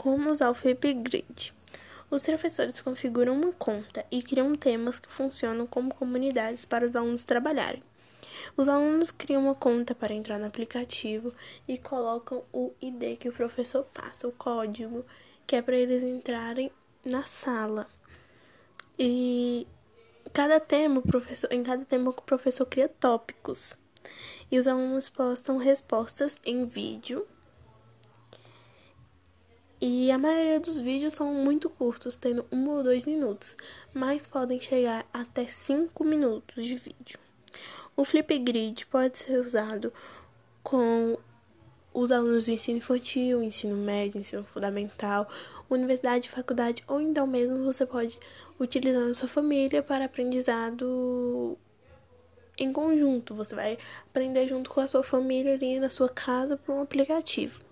Como usar o Flipgrid? Os professores configuram uma conta e criam temas que funcionam como comunidades para os alunos trabalharem. Os alunos criam uma conta para entrar no aplicativo e colocam o ID que o professor passa, o código, que é para eles entrarem na sala. E cada tema, professor, em cada tema o professor cria tópicos. E os alunos postam respostas em vídeo e a maioria dos vídeos são muito curtos, tendo um ou dois minutos, mas podem chegar até cinco minutos de vídeo. O Flipgrid pode ser usado com os alunos do ensino infantil, ensino médio, ensino fundamental, universidade, faculdade, ou então mesmo você pode utilizar na sua família para aprendizado em conjunto. Você vai aprender junto com a sua família ali na sua casa por um aplicativo.